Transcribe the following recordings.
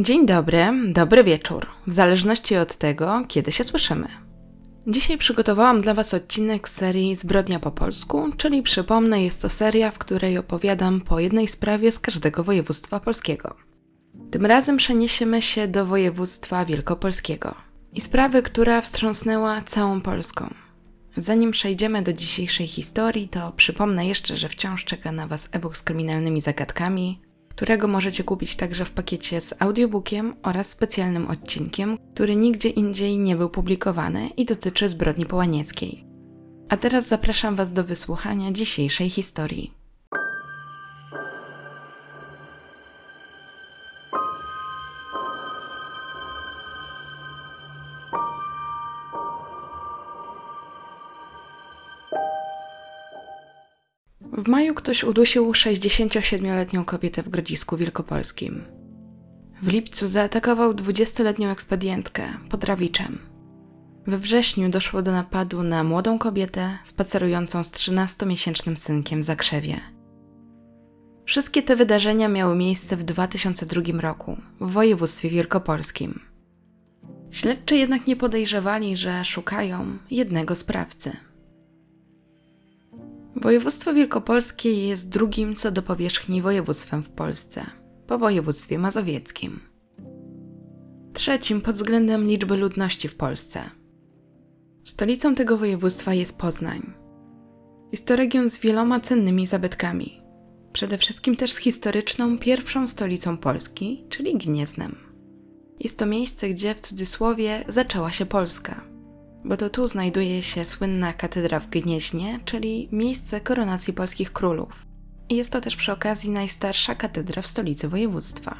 Dzień dobry, dobry wieczór, w zależności od tego, kiedy się słyszymy. Dzisiaj przygotowałam dla Was odcinek serii Zbrodnia po polsku, czyli przypomnę, jest to seria, w której opowiadam po jednej sprawie z każdego województwa polskiego. Tym razem przeniesiemy się do województwa wielkopolskiego i sprawy, która wstrząsnęła całą Polską. Zanim przejdziemy do dzisiejszej historii, to przypomnę jeszcze, że wciąż czeka na Was e-book z kryminalnymi zagadkami, którego możecie kupić także w pakiecie z audiobookiem oraz specjalnym odcinkiem, który nigdzie indziej nie był publikowany i dotyczy zbrodni połanieckiej. A teraz zapraszam Was do wysłuchania dzisiejszej historii. W maju ktoś udusił 67-letnią kobietę w Grodzisku Wielkopolskim. W lipcu zaatakował 20-letnią ekspedientkę pod Rawiczem. We wrześniu doszło do napadu na młodą kobietę spacerującą z 13-miesięcznym synkiem w Zakrzewie. Wszystkie te wydarzenia miały miejsce w 2002 roku w województwie wielkopolskim. Śledczy jednak nie podejrzewali, że szukają jednego sprawcy. Województwo wielkopolskie jest drugim co do powierzchni województwem w Polsce, po województwie mazowieckim. Trzecim pod względem liczby ludności w Polsce. Stolicą tego województwa jest Poznań. Jest to region z wieloma cennymi zabytkami. Przede wszystkim też z historyczną pierwszą stolicą Polski, czyli Gnieznem. Jest to miejsce, gdzie w cudzysłowie zaczęła się Polska – bo to tu znajduje się słynna katedra w Gnieźnie, czyli miejsce koronacji polskich królów. Jest to też przy okazji najstarsza katedra w stolicy województwa.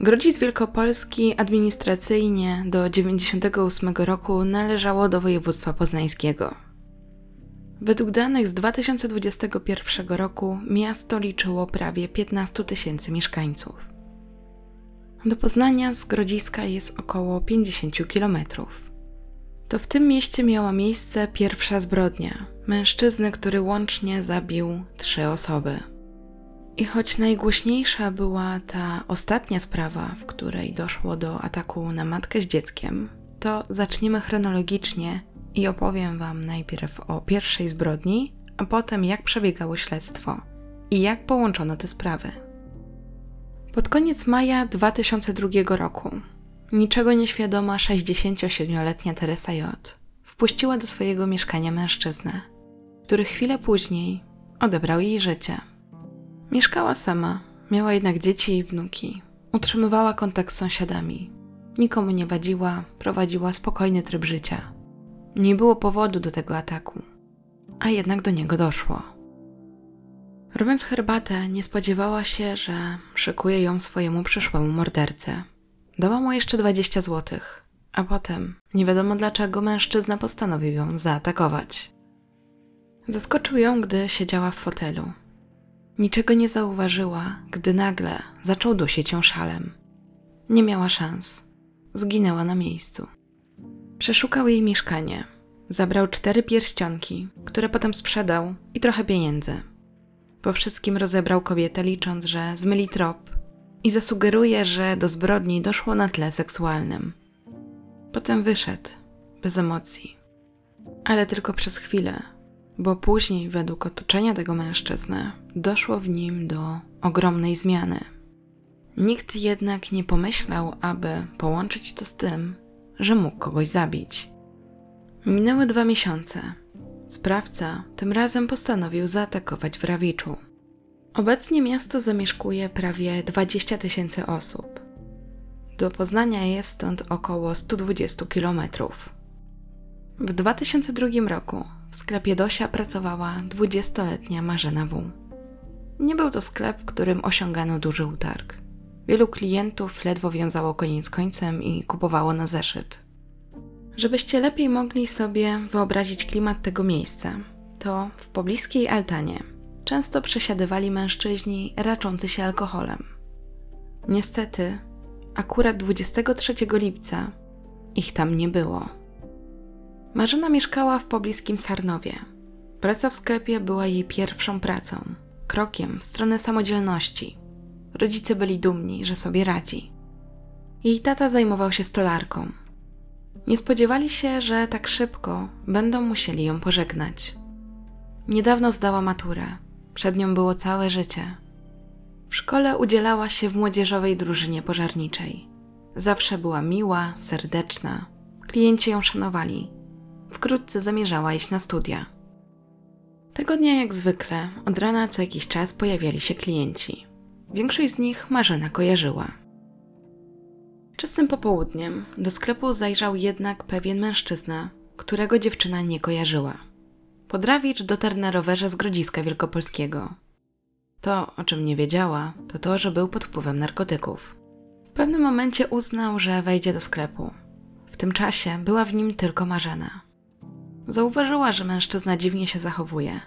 Grodzic Wielkopolski administracyjnie do 98 roku należało do województwa poznańskiego. Według danych z 2021 roku miasto liczyło prawie 15 tysięcy mieszkańców. Do Poznania z Grodziska jest około 50 kilometrów to w tym mieście miała miejsce pierwsza zbrodnia mężczyzny, który łącznie zabił trzy osoby. I choć najgłośniejsza była ta ostatnia sprawa, w której doszło do ataku na matkę z dzieckiem, to zaczniemy chronologicznie i opowiem Wam najpierw o pierwszej zbrodni, a potem jak przebiegało śledztwo i jak połączono te sprawy. Pod koniec maja 2002 roku Niczego nieświadoma 67-letnia Teresa J. wpuściła do swojego mieszkania mężczyznę, który chwilę później odebrał jej życie. Mieszkała sama, miała jednak dzieci i wnuki. Utrzymywała kontakt z sąsiadami. Nikomu nie wadziła, prowadziła spokojny tryb życia. Nie było powodu do tego ataku, a jednak do niego doszło. Robiąc herbatę, nie spodziewała się, że szykuje ją swojemu przyszłemu mordercy. Dała mu jeszcze 20 złotych, a potem nie wiadomo dlaczego mężczyzna postanowił ją zaatakować. Zaskoczył ją, gdy siedziała w fotelu. Niczego nie zauważyła, gdy nagle zaczął dusić ją szalem. Nie miała szans. Zginęła na miejscu. Przeszukał jej mieszkanie. Zabrał cztery pierścionki, które potem sprzedał i trochę pieniędzy. Po wszystkim rozebrał kobietę, licząc, że zmyli trop i zasugeruje, że do zbrodni doszło na tle seksualnym. Potem wyszedł, bez emocji. Ale tylko przez chwilę, bo później, według otoczenia tego mężczyzny, doszło w nim do ogromnej zmiany. Nikt jednak nie pomyślał, aby połączyć to z tym, że mógł kogoś zabić. Minęły dwa miesiące. Sprawca tym razem postanowił zaatakować w Rawiczu. Obecnie miasto zamieszkuje prawie 20 tysięcy osób. Do Poznania jest stąd około 120 kilometrów. W 2002 roku w sklepie Dosia pracowała 20-letnia Marzena W. Nie był to sklep, w którym osiągano duży utarg. Wielu klientów ledwo wiązało koniec końcem i kupowało na zeszyt. Żebyście lepiej mogli sobie wyobrazić klimat tego miejsca, to w pobliskiej altanie często przesiadywali mężczyźni raczący się alkoholem. Niestety, akurat 23 lipca ich tam nie było. Marzena mieszkała w pobliskim Sarnowie. Praca w sklepie była jej pierwszą pracą, krokiem w stronę samodzielności. Rodzice byli dumni, że sobie radzi. Jej tata zajmował się stolarką. Nie spodziewali się, że tak szybko będą musieli ją pożegnać. Niedawno zdała maturę, przed nią było całe życie. W szkole udzielała się w młodzieżowej drużynie pożarniczej. Zawsze była miła, serdeczna. Klienci ją szanowali. Wkrótce zamierzała iść na studia. Tego dnia, jak zwykle, od rana co jakiś czas pojawiali się klienci. Większość z nich Marzena kojarzyła. Czasem popołudniem do sklepu zajrzał jednak pewien mężczyzna, którego dziewczyna nie kojarzyła. Podrawicz dotarł na rowerze z Grodziska Wielkopolskiego. To, o czym nie wiedziała, to to, że był pod wpływem narkotyków. W pewnym momencie uznał, że wejdzie do sklepu. W tym czasie była w nim tylko Marzena. Zauważyła, że mężczyzna dziwnie się zachowuje,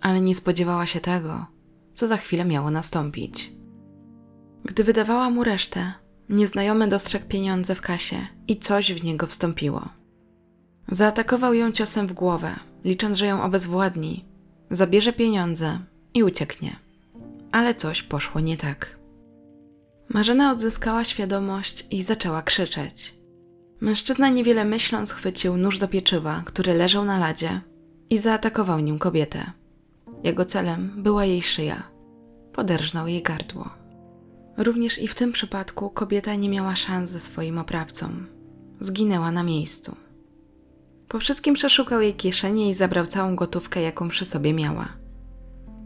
ale nie spodziewała się tego, co za chwilę miało nastąpić. Gdy wydawała mu resztę, nieznajomy dostrzegł pieniądze w kasie i coś w niego wstąpiło. Zaatakował ją ciosem w głowę, licząc, że ją obezwładni, zabierze pieniądze i ucieknie. Ale coś poszło nie tak. Marzena odzyskała świadomość i zaczęła krzyczeć. Mężczyzna niewiele myśląc chwycił nóż do pieczywa, który leżał na ladzie i zaatakował nim kobietę. Jego celem była jej szyja. Poderżnął jej gardło. Również i w tym przypadku kobieta nie miała szans ze swoim oprawcą. Zginęła na miejscu. Po wszystkim przeszukał jej kieszenie i zabrał całą gotówkę, jaką przy sobie miała.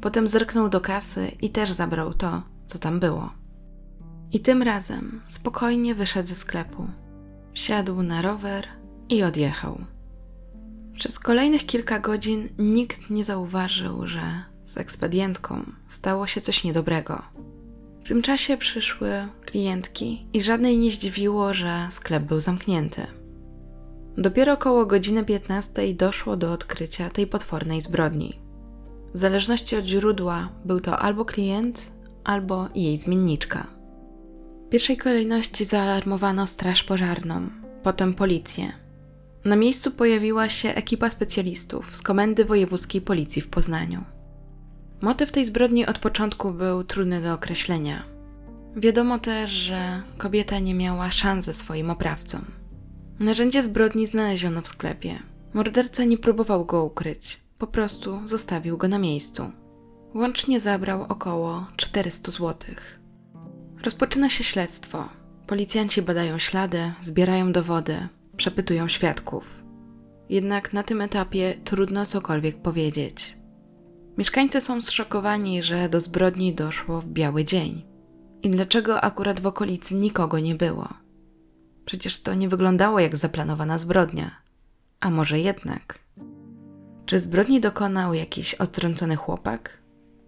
Potem zerknął do kasy i też zabrał to, co tam było. I tym razem spokojnie wyszedł ze sklepu. Wsiadł na rower i odjechał. Przez kolejnych kilka godzin nikt nie zauważył, że z ekspedientką stało się coś niedobrego. W tym czasie przyszły klientki i żadnej nie zdziwiło, że sklep był zamknięty. Dopiero około godziny 15 doszło do odkrycia tej potwornej zbrodni. W zależności od źródła był to albo klient, albo jej zmienniczka. W pierwszej kolejności zaalarmowano straż pożarną, potem policję. Na miejscu pojawiła się ekipa specjalistów z Komendy Wojewódzkiej Policji w Poznaniu. Motyw tej zbrodni od początku był trudny do określenia. Wiadomo też, że kobieta nie miała szans ze swoim oprawcą. Narzędzie zbrodni znaleziono w sklepie. Morderca nie próbował go ukryć, po prostu zostawił go na miejscu. Łącznie zabrał około 400 zł. Rozpoczyna się śledztwo. Policjanci badają ślady, zbierają dowody, przepytują świadków. Jednak na tym etapie trudno cokolwiek powiedzieć. Mieszkańcy są zszokowani, że do zbrodni doszło w biały dzień. I dlaczego akurat w okolicy nikogo nie było? Przecież to nie wyglądało jak zaplanowana zbrodnia. A może jednak? Czy zbrodni dokonał jakiś odtrącony chłopak?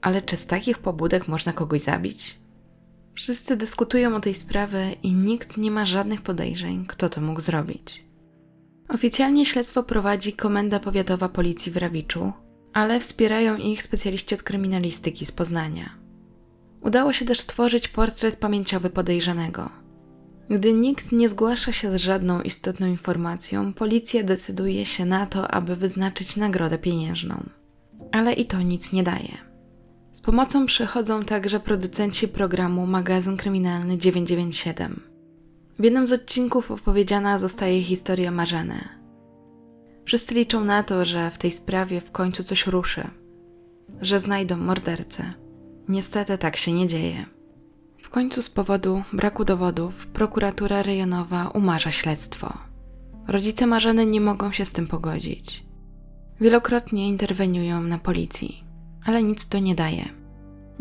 Ale czy z takich pobudek można kogoś zabić? Wszyscy dyskutują o tej sprawie i nikt nie ma żadnych podejrzeń, kto to mógł zrobić. Oficjalnie śledztwo prowadzi Komenda Powiatowa Policji w Rawiczu, ale wspierają ich specjaliści od kryminalistyki z Poznania. Udało się też stworzyć portret pamięciowy podejrzanego. Gdy nikt nie zgłasza się z żadną istotną informacją, policja decyduje się na to, aby wyznaczyć nagrodę pieniężną. Ale i to nic nie daje. Z pomocą przychodzą także producenci programu Magazyn Kryminalny 997. W jednym z odcinków opowiedziana zostaje historia Marzeny, Wszyscy liczą na to, że w tej sprawie w końcu coś ruszy, że znajdą mordercę. Niestety tak się nie dzieje. W końcu z powodu braku dowodów prokuratura rejonowa umarza śledztwo. Rodzice Marzeny nie mogą się z tym pogodzić. Wielokrotnie interweniują na policji, ale nic to nie daje.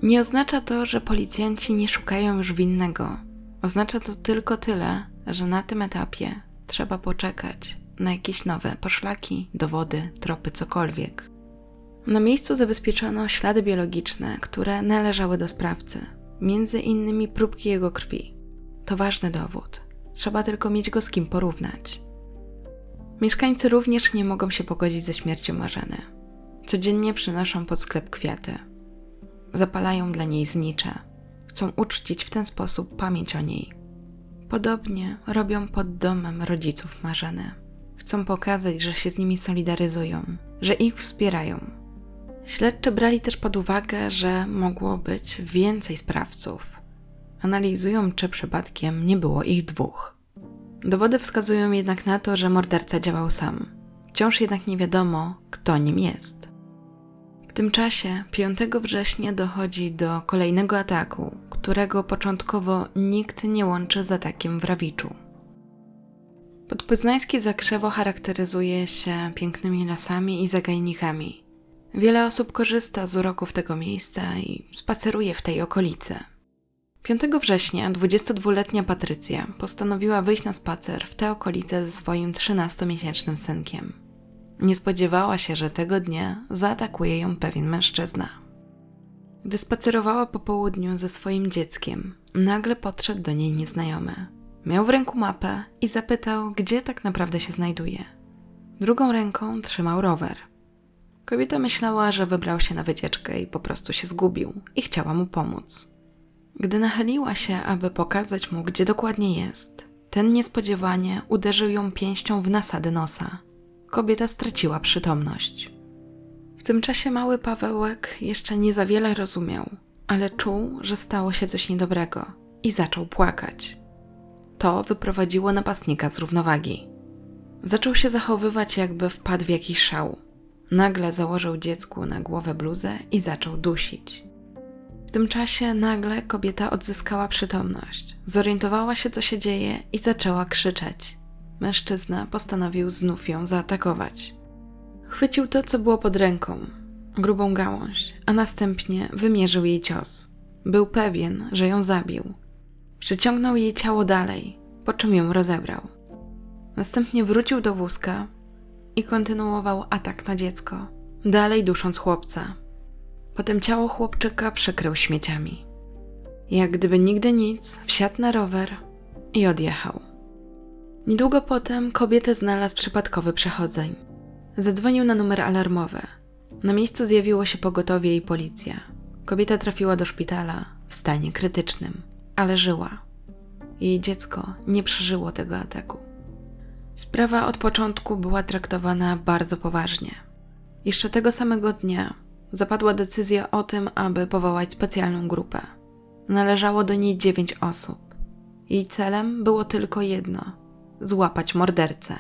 Nie oznacza to, że policjanci nie szukają już winnego. Oznacza to tylko tyle, że na tym etapie trzeba poczekać na jakieś nowe poszlaki, dowody, tropy, cokolwiek. Na miejscu zabezpieczono ślady biologiczne, które należały do sprawcy, między innymi próbki jego krwi. To ważny dowód. Trzeba tylko mieć go z kim porównać. Mieszkańcy również nie mogą się pogodzić ze śmiercią Marzeny. Codziennie przynoszą pod sklep kwiaty. Zapalają dla niej znicze. Chcą uczcić w ten sposób pamięć o niej. Podobnie robią pod domem rodziców Marzeny. Chcą pokazać, że się z nimi solidaryzują, że ich wspierają. Śledczy brali też pod uwagę, że mogło być więcej sprawców. Analizują, czy przypadkiem nie było ich dwóch. Dowody wskazują jednak na to, że morderca działał sam. Wciąż jednak nie wiadomo, kto nim jest. W tym czasie, 5 września, dochodzi do kolejnego ataku, którego początkowo nikt nie łączy z atakiem w Rawiczu. Podpoznańskie Zakrzewo charakteryzuje się pięknymi lasami i zagajnikami. Wiele osób korzysta z uroków tego miejsca i spaceruje w tej okolicy. 5 września 22-letnia Patrycja postanowiła wyjść na spacer w tę okolicę ze swoim 13-miesięcznym synkiem. Nie spodziewała się, że tego dnia zaatakuje ją pewien mężczyzna. Gdy spacerowała po południu ze swoim dzieckiem, nagle podszedł do niej nieznajomy. Miał w ręku mapę i zapytał, gdzie tak naprawdę się znajduje. Drugą ręką trzymał rower. Kobieta myślała, że wybrał się na wycieczkę i po prostu się zgubił i chciała mu pomóc. Gdy nachyliła się, aby pokazać mu, gdzie dokładnie jest, ten niespodziewanie uderzył ją pięścią w nasady nosa. Kobieta straciła przytomność. W tym czasie mały Pawełek jeszcze nie za wiele rozumiał, ale czuł, że stało się coś niedobrego i zaczął płakać. To wyprowadziło napastnika z równowagi. Zaczął się zachowywać, jakby wpadł w jakiś szał. Nagle założył dziecku na głowę bluzę i zaczął dusić. W tym czasie nagle kobieta odzyskała przytomność, zorientowała się, co się dzieje i zaczęła krzyczeć. Mężczyzna postanowił znów ją zaatakować. Chwycił to, co było pod ręką grubą gałąź, a następnie wymierzył jej cios. Był pewien, że ją zabił. Przyciągnął jej ciało dalej, po czym ją rozebrał. Następnie wrócił do wózka i kontynuował atak na dziecko, dalej dusząc chłopca. Potem ciało chłopczyka przykrył śmieciami. Jak gdyby nigdy nic, wsiadł na rower i odjechał. Niedługo potem kobietę znalazł przypadkowy przechodzeń. Zadzwonił na numer alarmowy. Na miejscu zjawiło się pogotowie i policja. Kobieta trafiła do szpitala w stanie krytycznym, ale żyła. Jej dziecko nie przeżyło tego ataku. Sprawa od początku była traktowana bardzo poważnie. Jeszcze tego samego dnia zapadła decyzja o tym, aby powołać specjalną grupę. Należało do niej dziewięć osób. Jej celem było tylko jedno złapać mordercę.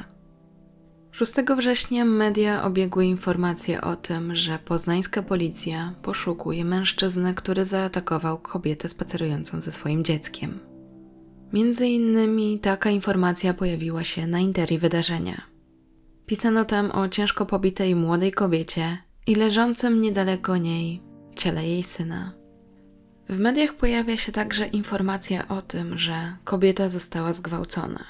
6 września media obiegły informacje o tym, że poznańska policja poszukuje mężczyznę, który zaatakował kobietę spacerującą ze swoim dzieckiem. Między innymi taka informacja pojawiła się na interii wydarzenia. Pisano tam o ciężko pobitej młodej kobiecie i leżącym niedaleko niej ciele jej syna. W mediach pojawia się także informacja o tym, że kobieta została zgwałcona.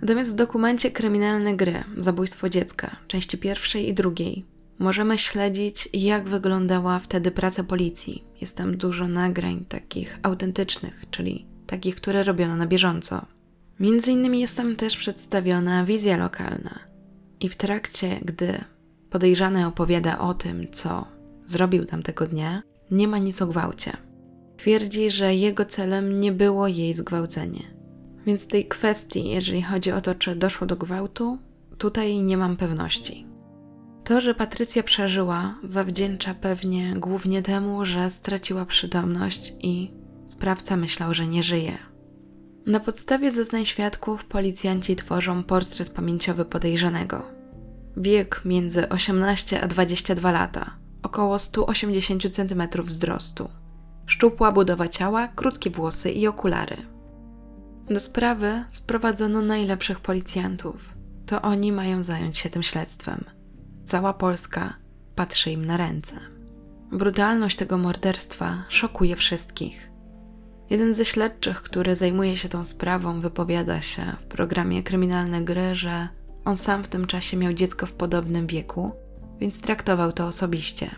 Natomiast w dokumencie Kryminalne Gry Zabójstwo dziecka, części pierwszej i drugiej, możemy śledzić, jak wyglądała wtedy praca policji. Jest tam dużo nagrań takich autentycznych, czyli takich, które robiono na bieżąco. Między innymi jest tam też przedstawiona wizja lokalna. I w trakcie, gdy podejrzany opowiada o tym, co zrobił tamtego dnia, nie ma nic o gwałcie. Twierdzi, że jego celem nie było jej zgwałcenie. Więc tej kwestii, jeżeli chodzi o to, czy doszło do gwałtu, tutaj nie mam pewności. To, że Patrycja przeżyła, zawdzięcza pewnie głównie temu, że straciła przytomność i Sprawca myślał, że nie żyje. Na podstawie zeznań świadków policjanci tworzą portret pamięciowy podejrzanego. Wiek między 18 a 22 lata, około 180 cm wzrostu. Szczupła budowa ciała, krótkie włosy i okulary. Do sprawy sprowadzono najlepszych policjantów. To oni mają zająć się tym śledztwem. Cała Polska patrzy im na ręce. Brutalność tego morderstwa szokuje wszystkich. Jeden ze śledczych, który zajmuje się tą sprawą, wypowiada się w programie Kryminalne Gry, że on sam w tym czasie miał dziecko w podobnym wieku, więc traktował to osobiście.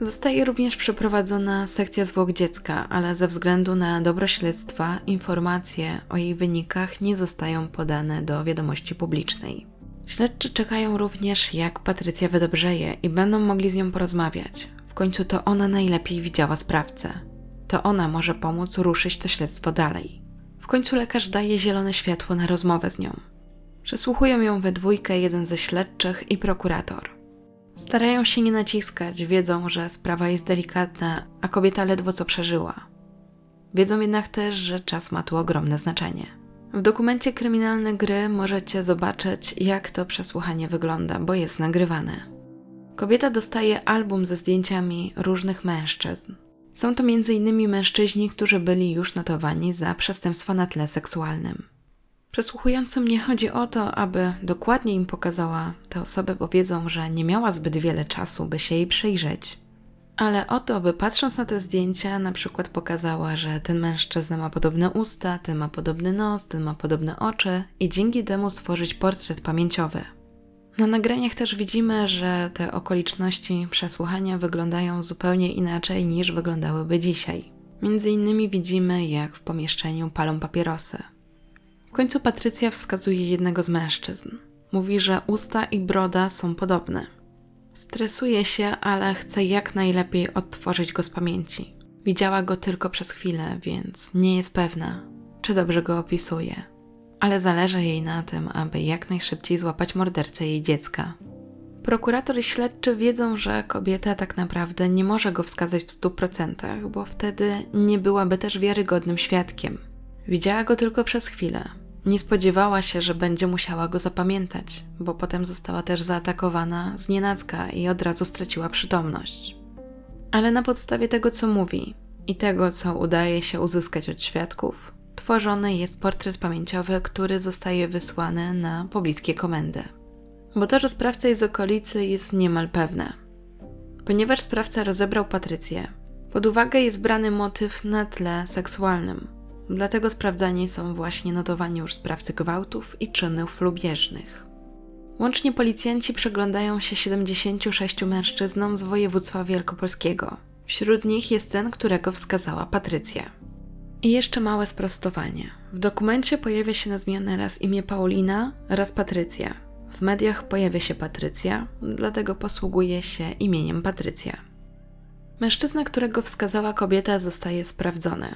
Zostaje również przeprowadzona sekcja zwłok dziecka, ale ze względu na dobro śledztwa informacje o jej wynikach nie zostają podane do wiadomości publicznej. Śledczy czekają również, jak Patrycja wydobrzeje i będą mogli z nią porozmawiać. W końcu to ona najlepiej widziała sprawcę to ona może pomóc ruszyć to śledztwo dalej. W końcu lekarz daje zielone światło na rozmowę z nią. Przesłuchują ją we dwójkę jeden ze śledczych i prokurator. Starają się nie naciskać, wiedzą, że sprawa jest delikatna, a kobieta ledwo co przeżyła. Wiedzą jednak też, że czas ma tu ogromne znaczenie. W dokumencie kryminalne gry możecie zobaczyć, jak to przesłuchanie wygląda, bo jest nagrywane. Kobieta dostaje album ze zdjęciami różnych mężczyzn. Są to m.in. mężczyźni, którzy byli już notowani za przestępstwa na tle seksualnym. Przesłuchującym nie chodzi o to, aby dokładnie im pokazała tę osobę, bo wiedzą, że nie miała zbyt wiele czasu, by się jej przyjrzeć. Ale o to, by patrząc na te zdjęcia, na przykład pokazała, że ten mężczyzna ma podobne usta, ten ma podobny nos, ten ma podobne oczy i dzięki temu stworzyć portret pamięciowy. Na nagraniach też widzimy, że te okoliczności przesłuchania wyglądają zupełnie inaczej niż wyglądałyby dzisiaj. Między innymi widzimy, jak w pomieszczeniu palą papierosy. W końcu Patrycja wskazuje jednego z mężczyzn. Mówi, że usta i broda są podobne. Stresuje się, ale chce jak najlepiej odtworzyć go z pamięci. Widziała go tylko przez chwilę, więc nie jest pewna, czy dobrze go opisuje. Ale zależy jej na tym, aby jak najszybciej złapać mordercę jej dziecka. Prokurator i śledczy wiedzą, że kobieta tak naprawdę nie może go wskazać w stu procentach, bo wtedy nie byłaby też wiarygodnym świadkiem. Widziała go tylko przez chwilę. Nie spodziewała się, że będzie musiała go zapamiętać, bo potem została też zaatakowana z nienacka i od razu straciła przytomność. Ale na podstawie tego, co mówi i tego, co udaje się uzyskać od świadków, tworzony jest portret pamięciowy, który zostaje wysłany na pobliskie komendy. Bo to, że sprawca jest z okolicy, jest niemal pewne. Ponieważ sprawca rozebrał Patrycję, pod uwagę jest brany motyw na tle seksualnym – Dlatego sprawdzani są właśnie notowani już sprawcy gwałtów i czynów lubieżnych. Łącznie policjanci przeglądają się 76 mężczyznom z województwa wielkopolskiego. Wśród nich jest ten, którego wskazała Patrycja. I jeszcze małe sprostowanie. W dokumencie pojawia się na zmianę raz imię Paulina, raz Patrycja. W mediach pojawia się Patrycja, dlatego posługuje się imieniem Patrycja. Mężczyzna, którego wskazała kobieta, zostaje sprawdzony.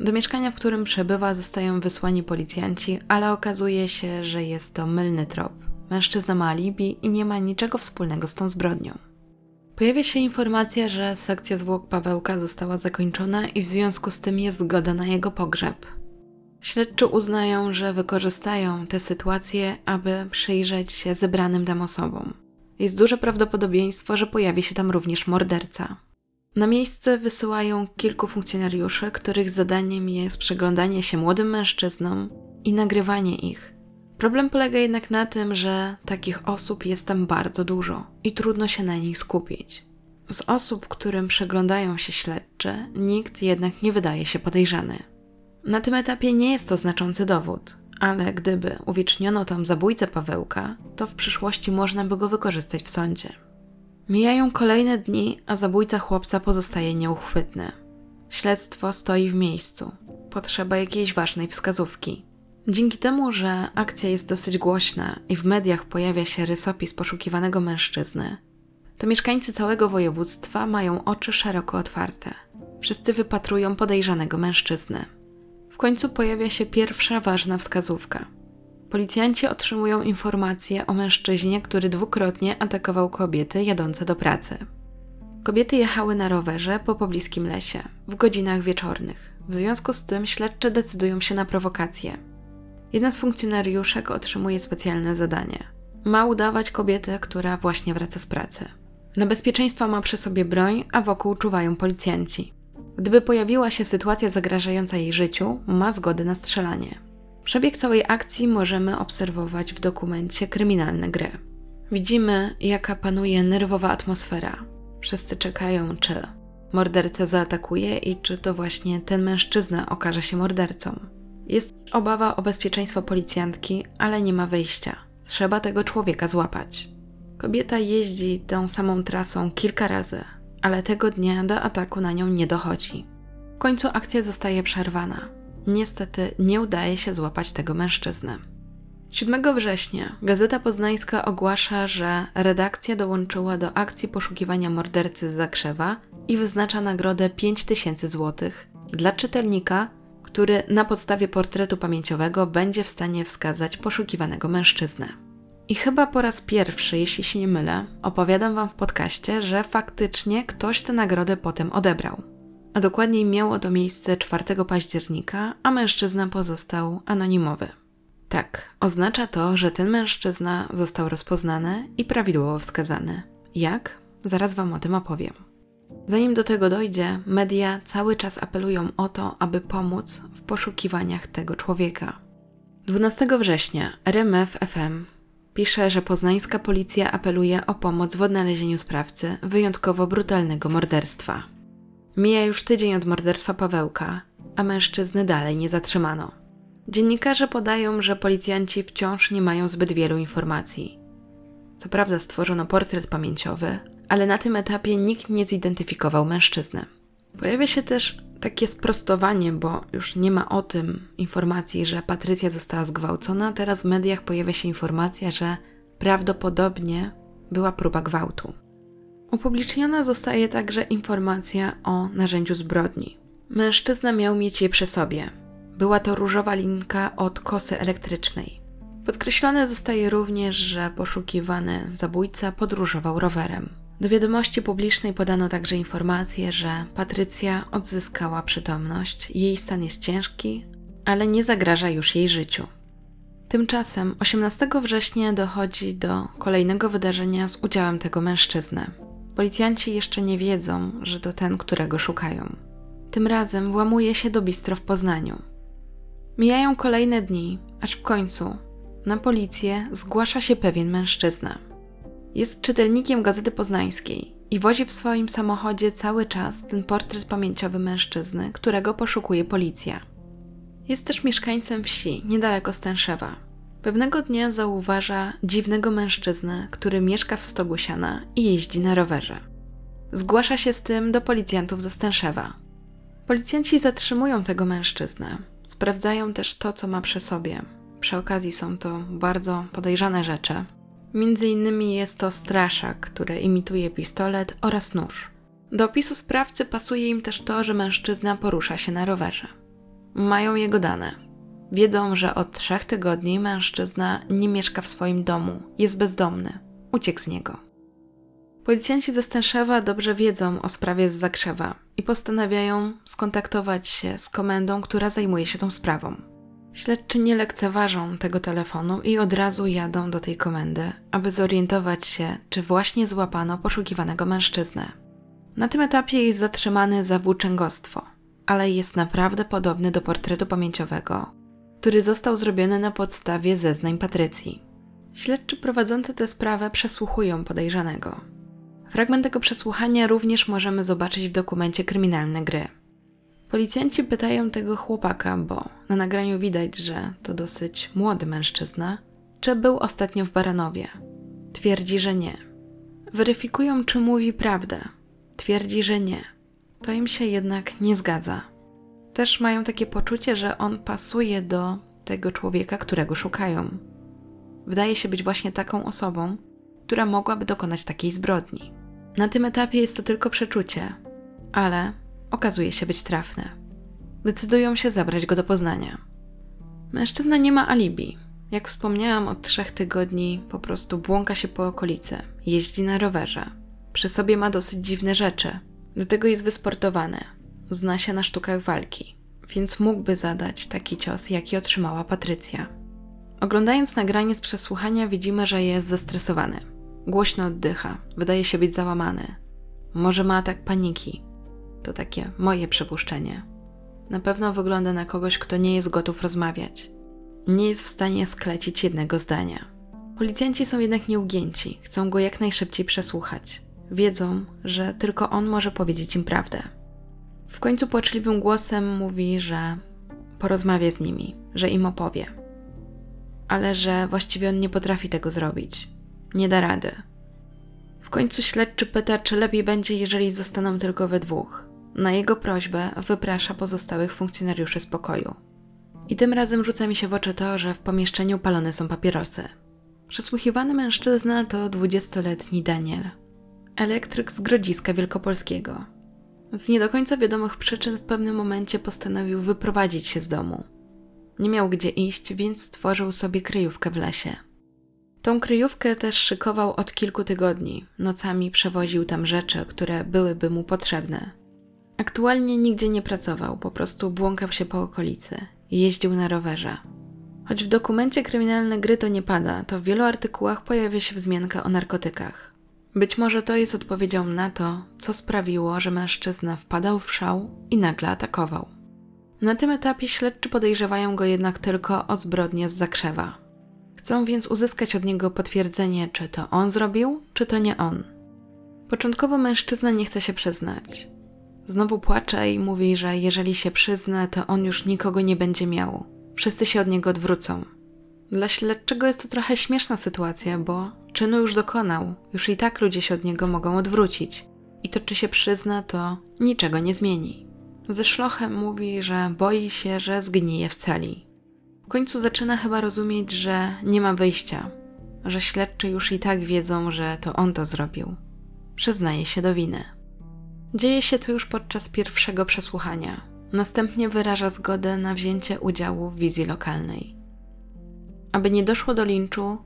Do mieszkania, w którym przebywa, zostają wysłani policjanci, ale okazuje się, że jest to mylny trop. Mężczyzna ma alibi i nie ma niczego wspólnego z tą zbrodnią. Pojawia się informacja, że sekcja zwłok Pawełka została zakończona i w związku z tym jest zgoda na jego pogrzeb. Śledczy uznają, że wykorzystają tę sytuację, aby przyjrzeć się zebranym tam osobom. Jest duże prawdopodobieństwo, że pojawi się tam również morderca. Na miejsce wysyłają kilku funkcjonariuszy, których zadaniem jest przyglądanie się młodym mężczyznom i nagrywanie ich. Problem polega jednak na tym, że takich osób jest tam bardzo dużo i trudno się na nich skupić. Z osób, którym przyglądają się śledczy, nikt jednak nie wydaje się podejrzany. Na tym etapie nie jest to znaczący dowód, ale gdyby uwieczniono tam zabójcę Pawełka, to w przyszłości można by go wykorzystać w sądzie. Mijają kolejne dni, a zabójca chłopca pozostaje nieuchwytny. Śledztwo stoi w miejscu. Potrzeba jakiejś ważnej wskazówki. Dzięki temu, że akcja jest dosyć głośna i w mediach pojawia się rysopis poszukiwanego mężczyzny, to mieszkańcy całego województwa mają oczy szeroko otwarte. Wszyscy wypatrują podejrzanego mężczyzny. W końcu pojawia się pierwsza ważna wskazówka. Policjanci otrzymują informację o mężczyźnie, który dwukrotnie atakował kobiety jadące do pracy. Kobiety jechały na rowerze po pobliskim lesie, w godzinach wieczornych. W związku z tym śledcze decydują się na prowokację. Jedna z funkcjonariuszek otrzymuje specjalne zadanie. Ma udawać kobietę, która właśnie wraca z pracy. Na bezpieczeństwo ma przy sobie broń, a wokół czuwają policjanci. Gdyby pojawiła się sytuacja zagrażająca jej życiu, ma zgodę na strzelanie. Przebieg całej akcji możemy obserwować w dokumencie Kryminalne gry. Widzimy, jaka panuje nerwowa atmosfera. Wszyscy czekają, czy morderca zaatakuje i czy to właśnie ten mężczyzna okaże się mordercą. Jest obawa o bezpieczeństwo policjantki, ale nie ma wyjścia. Trzeba tego człowieka złapać. Kobieta jeździ tą samą trasą kilka razy, ale tego dnia do ataku na nią nie dochodzi. W końcu akcja zostaje przerwana. Niestety nie udaje się złapać tego mężczyzny. 7 września Gazeta Poznańska ogłasza, że redakcja dołączyła do akcji poszukiwania mordercy z Zakrzewa i wyznacza nagrodę 5000 zł dla czytelnika, który na podstawie portretu pamięciowego będzie w stanie wskazać poszukiwanego mężczyznę. I chyba po raz pierwszy, jeśli się nie mylę, opowiadam Wam w podcaście, że faktycznie ktoś tę nagrodę potem odebrał. a dokładniej miało to miejsce 4 października, a mężczyzna pozostał anonimowy. Tak, oznacza to, że ten mężczyzna został rozpoznany i prawidłowo wskazany. Jak? Zaraz Wam o tym opowiem. Zanim do tego dojdzie, media cały czas apelują o to, aby pomóc w poszukiwaniach tego człowieka. 12 września RMF FM pisze, że poznańska policja apeluje o pomoc w odnalezieniu sprawcy wyjątkowo brutalnego morderstwa. Mija już tydzień od morderstwa Pawełka, a mężczyzny dalej nie zatrzymano. Dziennikarze podają, że policjanci wciąż nie mają zbyt wielu informacji. Co prawda stworzono portret pamięciowy, ale na tym etapie nikt nie zidentyfikował mężczyzny. Pojawia się też takie sprostowanie, bo już nie ma o tym informacji, że Patrycja została zgwałcona. Teraz w mediach pojawia się informacja, że prawdopodobnie była próba gwałtu. Upubliczniona zostaje także informacja o narzędziu zbrodni. Mężczyzna miał mieć je przy sobie. Była to różowa linka od kosy elektrycznej. Podkreślone zostaje również, że poszukiwany zabójca podróżował rowerem. Do wiadomości publicznej podano także informację, że Patrycja odzyskała przytomność, jej stan jest ciężki, ale nie zagraża już jej życiu. Tymczasem 18 września dochodzi do kolejnego wydarzenia z udziałem tego mężczyzny. Policjanci jeszcze nie wiedzą, że to ten, którego szukają. Tym razem włamuje się do bistro w Poznaniu. Mijają kolejne dni, aż w końcu na policję zgłasza się pewien mężczyzna. Jest czytelnikiem Gazety Poznańskiej i wozi w swoim samochodzie cały czas ten portret pamięciowy mężczyzny, którego poszukuje policja. Jest też mieszkańcem wsi, niedaleko Stęszewa. Pewnego dnia zauważa dziwnego mężczyznę, który mieszka w stogu siana i jeździ na rowerze. Zgłasza się z tym do policjantów ze Stęszewa. Policjanci zatrzymują tego mężczyznę. Sprawdzają też to, co ma przy sobie. Przy okazji są to bardzo podejrzane rzeczy, Między innymi jest to straszak, który imituje pistolet oraz nóż. Do opisu sprawcy pasuje im też to, że mężczyzna porusza się na rowerze. Mają jego dane. Wiedzą, że od trzech tygodni mężczyzna nie mieszka w swoim domu, jest bezdomny, uciekł z niego. Policjanci ze Stęszewa dobrze wiedzą o sprawie z Zakrzewa i postanawiają skontaktować się z komendą, która zajmuje się tą sprawą. Śledczy nie lekceważą tego telefonu i od razu jadą do tej komendy, aby zorientować się, czy właśnie złapano poszukiwanego mężczyznę. Na tym etapie jest zatrzymany za włóczęgostwo, ale jest naprawdę podobny do portretu pamięciowego, który został zrobiony na podstawie zeznań Patrycji. Śledczy prowadzący tę sprawę przesłuchują podejrzanego. Fragment tego przesłuchania również możemy zobaczyć w dokumencie Kryminalne Gry. Policjanci pytają tego chłopaka, bo na nagraniu widać, że to dosyć młody mężczyzna, czy był ostatnio w Baranowie. Twierdzi, że nie. Weryfikują, czy mówi prawdę. Twierdzi, że nie. To im się jednak nie zgadza. Też mają takie poczucie, że on pasuje do tego człowieka, którego szukają. Wydaje się być właśnie taką osobą, która mogłaby dokonać takiej zbrodni. Na tym etapie jest to tylko przeczucie, ale okazuje się być trafne. Decydują się zabrać go do Poznania. Mężczyzna nie ma alibi. Jak wspomniałam, od trzech tygodni po prostu błąka się po okolicy, jeździ na rowerze. Przy sobie ma dosyć dziwne rzeczy. Do tego jest wysportowany, zna się na sztukach walki, więc mógłby zadać taki cios, jaki otrzymała Patrycja. Oglądając nagranie z przesłuchania, widzimy, że jest zestresowany. Głośno oddycha, wydaje się być załamany. Może ma atak paniki, to takie moje przypuszczenie. Na pewno wygląda na kogoś, kto nie jest gotów rozmawiać. Nie jest w stanie sklecić jednego zdania. Policjanci są jednak nieugięci, chcą go jak najszybciej przesłuchać. Wiedzą, że tylko on może powiedzieć im prawdę. W końcu płaczliwym głosem mówi, że porozmawia z nimi, że im opowie. Ale że właściwie on nie potrafi tego zrobić. Nie da rady. W końcu śledczy pyta, czy lepiej będzie, jeżeli zostaną tylko we dwóch. Na jego prośbę wyprasza pozostałych funkcjonariuszy z pokoju. I tym razem rzuca mi się w oczy to, że w pomieszczeniu palone są papierosy. Przesłuchiwany mężczyzna to 20-letni Daniel, elektryk z Grodziska Wielkopolskiego. Z nie do końca wiadomych przyczyn w pewnym momencie postanowił wyprowadzić się z domu. Nie miał gdzie iść, więc stworzył sobie kryjówkę w lesie. Tą kryjówkę też szykował od kilku tygodni. Nocami przewoził tam rzeczy, które byłyby mu potrzebne. Aktualnie nigdzie nie pracował, po prostu błąkał się po okolicy. Jeździł na rowerze. Choć w dokumencie kryminalne gry to nie pada, to w wielu artykułach pojawia się wzmianka o narkotykach. Być może to jest odpowiedzią na to, co sprawiło, że mężczyzna wpadał w szał i nagle atakował. Na tym etapie śledczy podejrzewają go jednak tylko o zbrodnię z zakrzewa. Chcą więc uzyskać od niego potwierdzenie, czy to on zrobił, czy to nie on. Początkowo mężczyzna nie chce się przyznać. Znowu płacze i mówi, że jeżeli się przyzna, to on już nikogo nie będzie miał. Wszyscy się od niego odwrócą. Dla śledczego jest to trochę śmieszna sytuacja, bo czynu już dokonał, już i tak ludzie się od niego mogą odwrócić. I to, czy się przyzna, to niczego nie zmieni. Ze szlochem mówi, że boi się, że zgnije w celi. W końcu zaczyna chyba rozumieć, że nie ma wyjścia, że śledczy już i tak wiedzą, że to on to zrobił. Przyznaje się do winy. Dzieje się to już podczas pierwszego przesłuchania. Następnie wyraża zgodę na wzięcie udziału w wizji lokalnej. Aby nie doszło do linczu,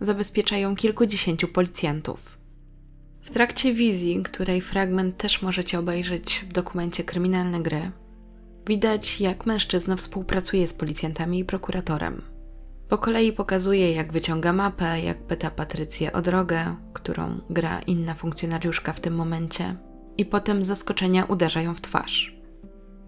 zabezpieczają kilkudziesięciu policjantów. W trakcie wizji, której fragment też możecie obejrzeć w dokumencie Kryminalne Gry, widać jak mężczyzna współpracuje z policjantami i prokuratorem. Po kolei pokazuje, jak wyciąga mapę, jak pyta Patrycję o drogę, którą gra inna funkcjonariuszka w tym momencie, i potem z zaskoczenia uderza ją w twarz.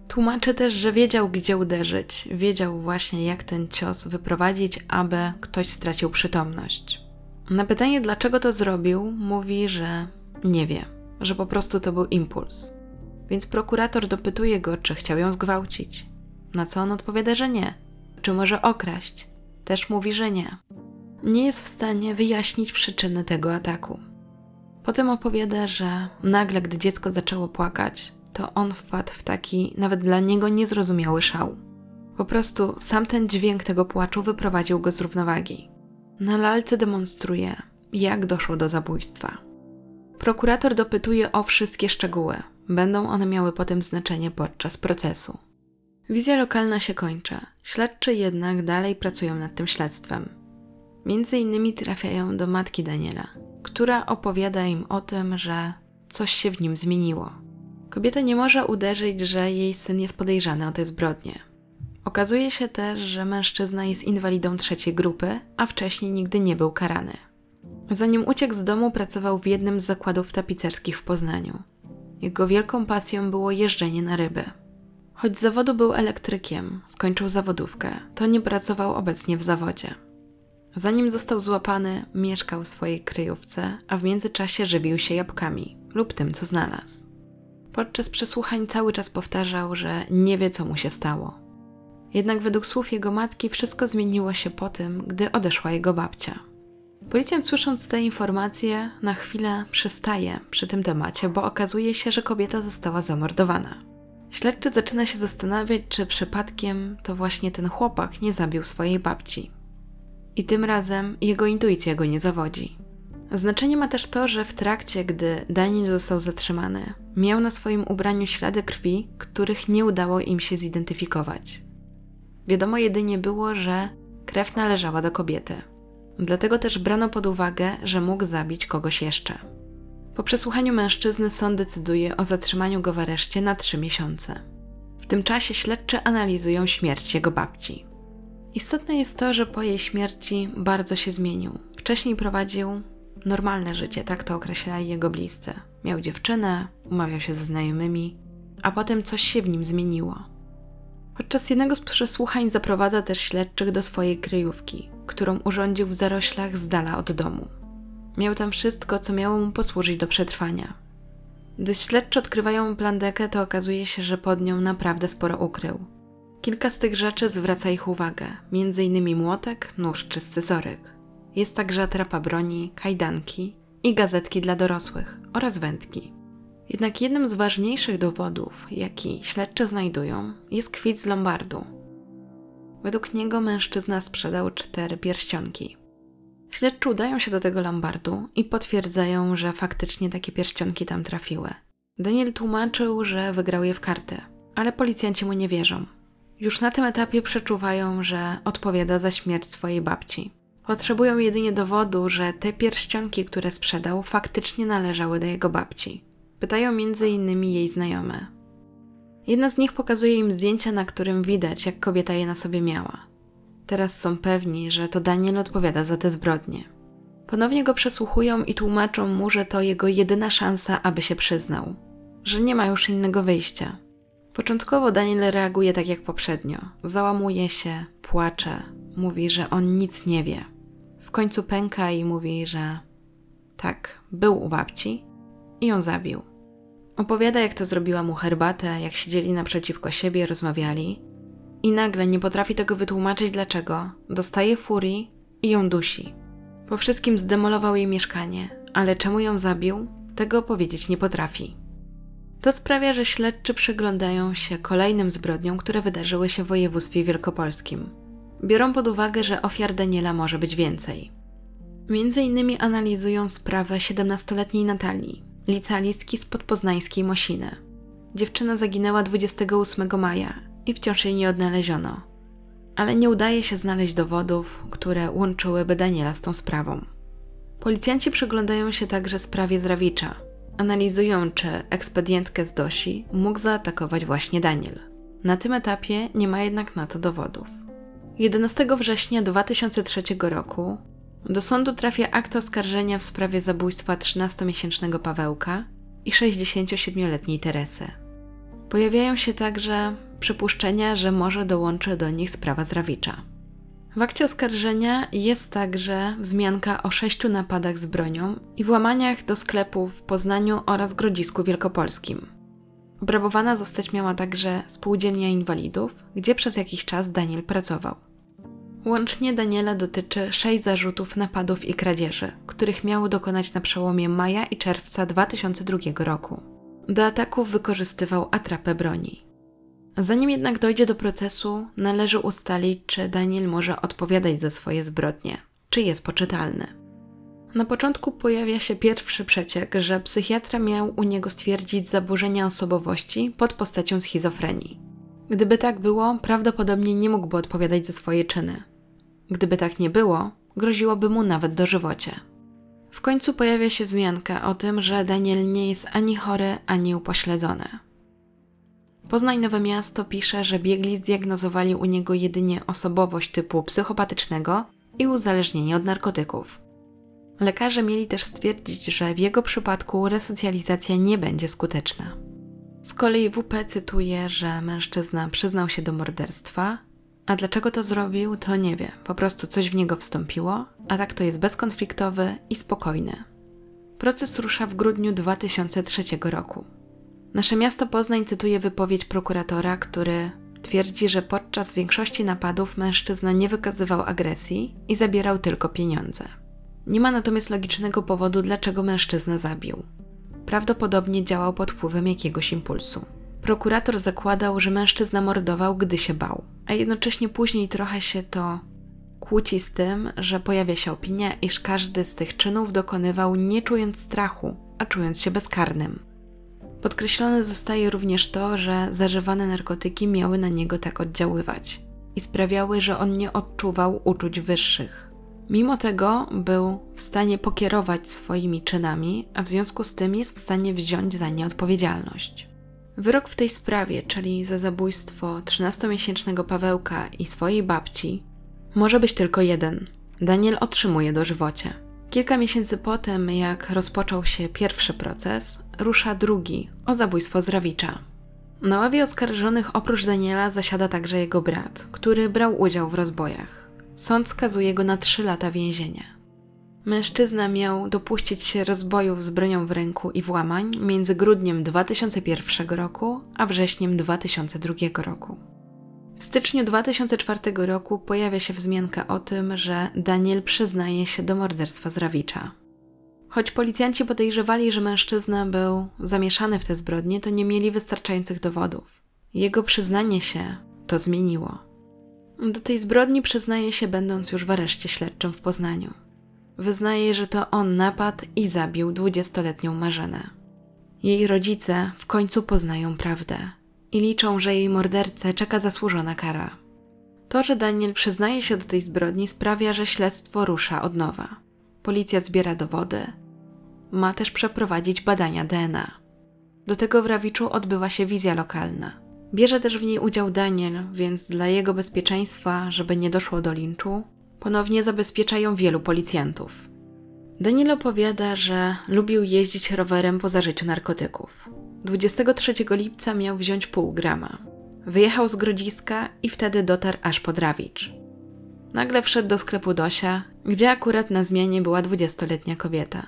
Tłumaczy też, że wiedział, gdzie uderzyć, wiedział właśnie, jak ten cios wyprowadzić, aby ktoś stracił przytomność. Na pytanie, dlaczego to zrobił, mówi, że nie wie, że po prostu to był impuls. Więc prokurator dopytuje go, czy chciał ją zgwałcić. Na co on odpowiada, że nie. Czy może okraść? Też mówi, że nie. Nie jest w stanie wyjaśnić przyczyny tego ataku. Potem opowiada, że nagle, gdy dziecko zaczęło płakać, to on wpadł w taki nawet dla niego niezrozumiały szał. Po prostu sam ten dźwięk tego płaczu wyprowadził go z równowagi. Na lalce demonstruje, jak doszło do zabójstwa. Prokurator dopytuje o wszystkie szczegóły. Będą one miały potem znaczenie podczas procesu. Wizja lokalna się kończy. Śledczy jednak dalej pracują nad tym śledztwem. Między innymi trafiają do matki Daniela, która opowiada im o tym, że coś się w nim zmieniło. Kobieta nie może uderzyć, że jej syn jest podejrzany o te zbrodnie. Okazuje się też, że mężczyzna jest inwalidą trzeciej grupy, a wcześniej nigdy nie był karany. Zanim uciekł z domu, pracował w jednym z zakładów tapicerskich w Poznaniu. Jego wielką pasją było jeżdżenie na ryby. Choć z zawodu był elektrykiem, skończył zawodówkę, to nie pracował obecnie w zawodzie. Zanim został złapany, mieszkał w swojej kryjówce, a w międzyczasie żywił się jabłkami lub tym, co znalazł. Podczas przesłuchań cały czas powtarzał, że nie wie, co mu się stało. Jednak według słów jego matki wszystko zmieniło się po tym, gdy odeszła jego babcia. Policjant słysząc te informacje na chwilę przystaje przy tym temacie, bo okazuje się, że kobieta została zamordowana. Śledczy zaczyna się zastanawiać, czy przypadkiem to właśnie ten chłopak nie zabił swojej babci. I tym razem jego intuicja go nie zawodzi. Znaczenie ma też to, że w trakcie, gdy Daniel został zatrzymany, miał na swoim ubraniu ślady krwi, których nie udało im się zidentyfikować. Wiadomo jedynie było, że krew należała do kobiety. Dlatego też brano pod uwagę, że mógł zabić kogoś jeszcze. Po przesłuchaniu mężczyzny sąd decyduje o zatrzymaniu go w areszcie na trzy miesiące. W tym czasie śledczy analizują śmierć jego babci. Istotne jest to, że po jej śmierci bardzo się zmienił. Wcześniej prowadził normalne życie, tak to określali jego bliscy. Miał dziewczynę, umawiał się ze znajomymi, a potem coś się w nim zmieniło. Podczas jednego z przesłuchań zaprowadza też śledczych do swojej kryjówki, którą urządził w zaroślach z dala od domu. Miał tam wszystko, co miało mu posłużyć do przetrwania. Gdy śledczy odkrywają plandekę, to okazuje się, że pod nią naprawdę sporo ukrył. Kilka z tych rzeczy zwraca ich uwagę, m.in. młotek, nóż czy scyzoryk. Jest także atrapa broni, kajdanki i gazetki dla dorosłych oraz wędki. Jednak jednym z ważniejszych dowodów, jaki śledczy znajdują, jest kwit z Lombardu. Według niego mężczyzna sprzedał cztery pierścionki. Śledczy udają się do tego Lombardu i potwierdzają, że faktycznie takie pierścionki tam trafiły. Daniel tłumaczył, że wygrał je w karty, ale policjanci mu nie wierzą. Już na tym etapie przeczuwają, że odpowiada za śmierć swojej babci. Potrzebują jedynie dowodu, że te pierścionki, które sprzedał, faktycznie należały do jego babci. Pytają innymi jej znajome. Jedna z nich pokazuje im zdjęcia, na którym widać, jak kobieta je na sobie miała. Teraz są pewni, że to Daniel odpowiada za te zbrodnie. Ponownie go przesłuchują i tłumaczą mu, że to jego jedyna szansa, aby się przyznał, że nie ma już innego wyjścia. Początkowo Daniel reaguje tak jak poprzednio. Załamuje się, płacze, mówi, że on nic nie wie. W końcu pęka i mówi, że tak, był u babci i ją zabił. Opowiada, jak to zrobiła mu herbatę, jak siedzieli naprzeciwko siebie, rozmawiali. I nagle nie potrafi tego wytłumaczyć dlaczego. Dostaje furii i ją dusi. Po wszystkim zdemolował jej mieszkanie, ale czemu ją zabił, tego powiedzieć nie potrafi. To sprawia, że śledczy przyglądają się kolejnym zbrodniom, które wydarzyły się w województwie wielkopolskim. Biorą pod uwagę, że ofiar Daniela może być więcej. Między innymi analizują sprawę 17-letniej Natalii, licealistki z podpoznańskiej Mosiny. Dziewczyna zaginęła 28 maja i wciąż jej nie odnaleziono. Ale nie udaje się znaleźć dowodów, które łączyłyby Daniela z tą sprawą. Policjanci przyglądają się także sprawie Zrawicza. Analizują, czy ekspedientkę z Dosi mógł zaatakować właśnie Daniel. Na tym etapie nie ma jednak na to dowodów. 11 września 2003 roku do sądu trafia akt oskarżenia w sprawie zabójstwa 13-miesięcznego Pawełka i 67-letniej Teresy. Pojawiają się także przypuszczenia, że może dołączy do nich sprawa Zrawicza. W akcie oskarżenia jest także wzmianka o sześciu napadach z bronią i włamaniach do sklepów w Poznaniu oraz Grodzisku Wielkopolskim. Obrabowana zostać miała także spółdzielnia inwalidów, gdzie przez jakiś czas Daniel pracował. Łącznie Daniela dotyczy sześć zarzutów napadów i kradzieży, których miało dokonać na przełomie maja i czerwca 2002 roku. Do ataków wykorzystywał atrapę broni. Zanim jednak dojdzie do procesu, należy ustalić, czy Daniel może odpowiadać za swoje zbrodnie, czy jest poczytalny. Na początku pojawia się pierwszy przeciek, że psychiatra miał u niego stwierdzić zaburzenia osobowości pod postacią schizofrenii. Gdyby tak było, prawdopodobnie nie mógłby odpowiadać za swoje czyny. Gdyby tak nie było, groziłoby mu nawet dożywocie. W końcu pojawia się wzmianka o tym, że Daniel nie jest ani chory, ani upośledzony. Poznań Nowe Miasto pisze, że biegli zdiagnozowali u niego jedynie osobowość typu psychopatycznego i uzależnienie od narkotyków. Lekarze mieli też stwierdzić, że w jego przypadku resocjalizacja nie będzie skuteczna. Z kolei WP cytuje, że mężczyzna przyznał się do morderstwa, a dlaczego to zrobił, to nie wie. Po prostu coś w niego wstąpiło, a tak to jest bezkonfliktowy i spokojny. Proces rusza w grudniu 2003 roku. Nasze miasto Poznań cytuje wypowiedź prokuratora, który twierdzi, że podczas większości napadów mężczyzna nie wykazywał agresji i zabierał tylko pieniądze. Nie ma natomiast logicznego powodu, dlaczego mężczyznę zabił. Prawdopodobnie działał pod wpływem jakiegoś impulsu. Prokurator zakładał, że mężczyzna mordował, gdy się bał, a jednocześnie później trochę się to kłóci z tym, że pojawia się opinia, iż każdy z tych czynów dokonywał nie czując strachu, a czując się bezkarnym. Podkreślone zostaje również to, że zażywane narkotyki miały na niego tak oddziaływać i sprawiały, że on nie odczuwał uczuć wyższych. Mimo tego był w stanie pokierować swoimi czynami, a w związku z tym jest w stanie wziąć za nie odpowiedzialność. Wyrok w tej sprawie, czyli za zabójstwo 13-miesięcznego Pawełka i swojej babci, może być tylko jeden. Daniel otrzymuje dożywocie. Kilka miesięcy potem, jak rozpoczął się pierwszy proces, rusza drugi o zabójstwo Zrawicza. Na ławie oskarżonych oprócz Daniela zasiada także jego brat, który brał udział w rozbojach. Sąd skazuje go na 3 lata więzienia. Mężczyzna miał dopuścić się rozbojów z bronią w ręku i włamań między grudniem 2001 roku a wrześniem 2002 roku. W styczniu 2004 roku pojawia się wzmianka o tym, że Daniel przyznaje się do morderstwa Zrawicza. Choć policjanci podejrzewali, że mężczyzna był zamieszany w te zbrodnie, to nie mieli wystarczających dowodów. Jego przyznanie się to zmieniło. Do tej zbrodni przyznaje się, będąc już w areszcie śledczym w Poznaniu. Wyznaje, że to on napadł i zabił dwudziestoletnią Marzenę. Jej rodzice w końcu poznają prawdę i liczą, że jej mordercę czeka zasłużona kara. To, że Daniel przyznaje się do tej zbrodni, sprawia, że śledztwo rusza od nowa. Policja zbiera dowody. Ma też przeprowadzić badania DNA. Do tego w Rawiczu odbywa się wizja lokalna. Bierze też w niej udział Daniel, więc dla jego bezpieczeństwa, żeby nie doszło do linczu, ponownie zabezpieczają wielu policjantów. Daniel opowiada, że lubił jeździć rowerem po zażyciu narkotyków. 23 lipca miał wziąć pół grama. Wyjechał z Grodziska i wtedy dotarł aż pod Rawicz. Nagle wszedł do sklepu Dosia, gdzie akurat na zmianie była 20-letnia kobieta.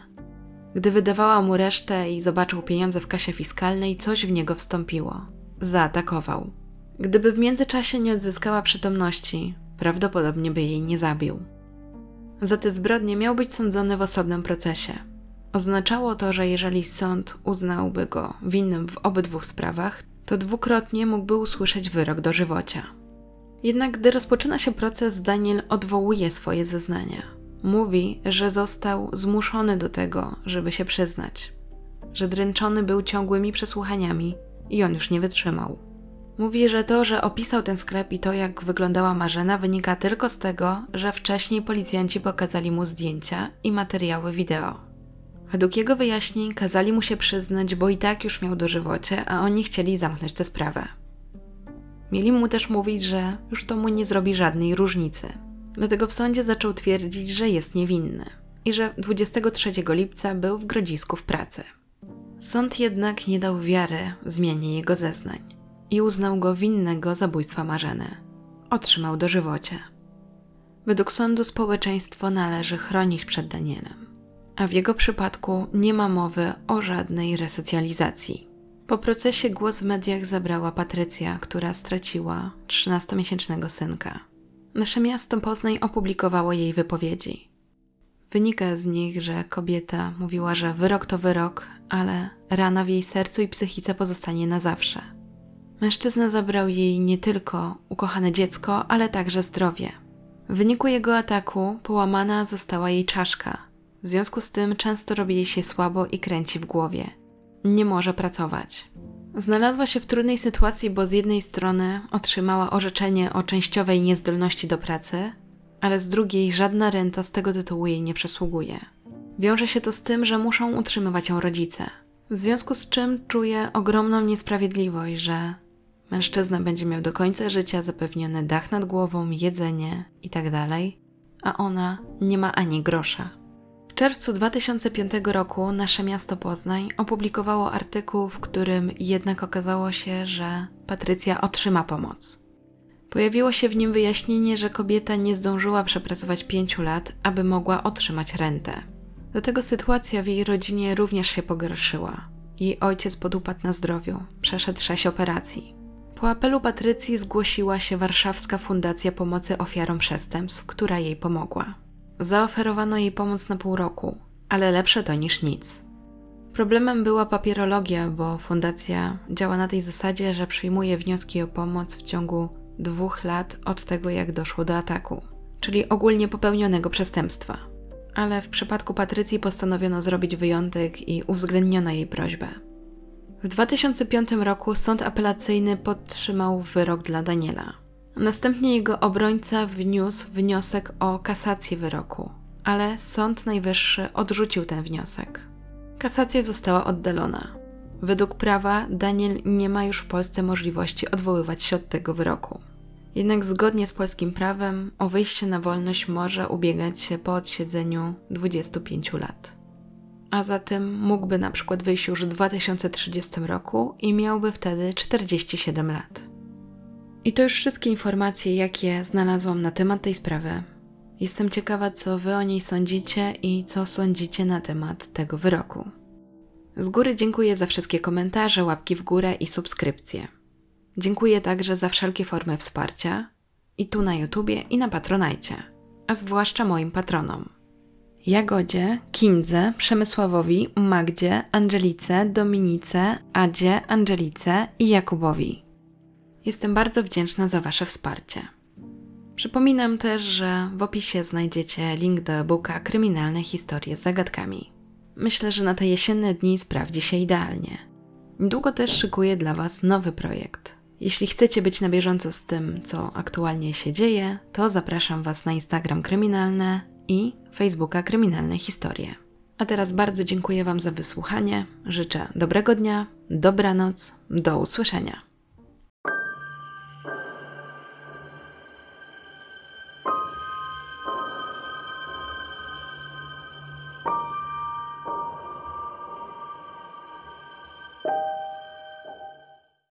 Gdy wydawała mu resztę i zobaczył pieniądze w kasie fiskalnej, coś w niego wstąpiło. Zaatakował. Gdyby w międzyczasie nie odzyskała przytomności, prawdopodobnie by jej nie zabił. Za te zbrodnie miał być sądzony w osobnym procesie. Oznaczało to, że jeżeli sąd uznałby go winnym w obydwu sprawach, to dwukrotnie mógłby usłyszeć wyrok dożywocia. Jednak gdy rozpoczyna się proces, Daniel odwołuje swoje zeznania. Mówi, że został zmuszony do tego, żeby się przyznać, że dręczony był ciągłymi przesłuchaniami i on już nie wytrzymał. Mówi, że to, że opisał ten sklep i to, jak wyglądała Marzena, wynika tylko z tego, że wcześniej policjanci pokazali mu zdjęcia i materiały wideo. Według jego wyjaśnień kazali mu się przyznać, bo i tak już miał dożywocie, a oni chcieli zamknąć tę sprawę. Mieli mu też mówić, że już to mu nie zrobi żadnej różnicy. Dlatego w sądzie zaczął twierdzić, że jest niewinny i że 23 lipca był w Grodzisku w pracy. Sąd jednak nie dał wiary zmianie jego zeznań i uznał go winnego zabójstwa Marzeny. Otrzymał dożywocie. Według sądu społeczeństwo należy chronić przed Danielem, a w jego przypadku nie ma mowy o żadnej resocjalizacji. Po procesie głos w mediach zabrała Patrycja, która straciła 13-miesięcznego synka. Nasze miasto Poznań opublikowało jej wypowiedzi. Wynika z nich, że kobieta mówiła, że wyrok to wyrok, ale rana w jej sercu i psychice pozostanie na zawsze. Mężczyzna zabrał jej nie tylko ukochane dziecko, ale także zdrowie. W wyniku jego ataku połamana została jej czaszka. W związku z tym często robi jej się słabo i kręci w głowie. Nie może pracować. Znalazła się w trudnej sytuacji, bo z jednej strony otrzymała orzeczenie o częściowej niezdolności do pracy, ale z drugiej żadna renta z tego tytułu jej nie przysługuje. Wiąże się to z tym, że muszą utrzymywać ją rodzice. W związku z czym czuje ogromną niesprawiedliwość, że mężczyzna będzie miał do końca życia zapewniony dach nad głową, jedzenie itd., tak a ona nie ma ani grosza. Czerwcu 2005 roku nasze miasto Poznań opublikowało artykuł, w którym jednak okazało się, że Patrycja otrzyma pomoc. Pojawiło się w nim wyjaśnienie, że kobieta nie zdążyła przepracować pięciu lat, aby mogła otrzymać rentę. Do tego sytuacja w jej rodzinie również się pogorszyła. Jej ojciec podupadł na zdrowiu, przeszedł sześć operacji. Po apelu Patrycji zgłosiła się Warszawska Fundacja Pomocy Ofiarom Przestępstw, która jej pomogła. Zaoferowano jej pomoc na pół roku, ale lepsze to niż nic. Problemem była papierologia, bo fundacja działa na tej zasadzie, że przyjmuje wnioski o pomoc w ciągu dwóch lat od tego, jak doszło do ataku, czyli ogólnie popełnionego przestępstwa. Ale w przypadku Patrycji postanowiono zrobić wyjątek i uwzględniono jej prośbę. W 2005 roku sąd apelacyjny podtrzymał wyrok dla Daniela. Następnie jego obrońca wniósł wniosek o kasację wyroku, ale Sąd Najwyższy odrzucił ten wniosek. Kasacja została oddalona. Według prawa Daniel nie ma już w Polsce możliwości odwoływać się od tego wyroku. Jednak zgodnie z polskim prawem o wyjście na wolność może ubiegać się po odsiedzeniu 25 lat. A zatem mógłby na przykład wyjść już w 2030 roku i miałby wtedy 47 lat. I to już wszystkie informacje, jakie znalazłam na temat tej sprawy. Jestem ciekawa, co wy o niej sądzicie i co sądzicie na temat tego wyroku. Z góry dziękuję za wszystkie komentarze, łapki w górę i subskrypcje. Dziękuję także za wszelkie formy wsparcia i tu na YouTubie i na Patronajcie, a zwłaszcza moim patronom. Jagodzie, Kindze, Przemysławowi, Magdzie, Angelice, Dominice, Adzie, Angelice i Jakubowi. Jestem bardzo wdzięczna za Wasze wsparcie. Przypominam też, że w opisie znajdziecie link do e-booka Kryminalne historie z zagadkami. Myślę, że na te jesienne dni sprawdzi się idealnie. Niedługo też szykuję dla Was nowy projekt. Jeśli chcecie być na bieżąco z tym, co aktualnie się dzieje, to zapraszam Was na Instagram Kryminalne i Facebooka Kryminalne Historie. A teraz bardzo dziękuję Wam za wysłuchanie. Życzę dobrego dnia, dobranoc, do usłyszenia.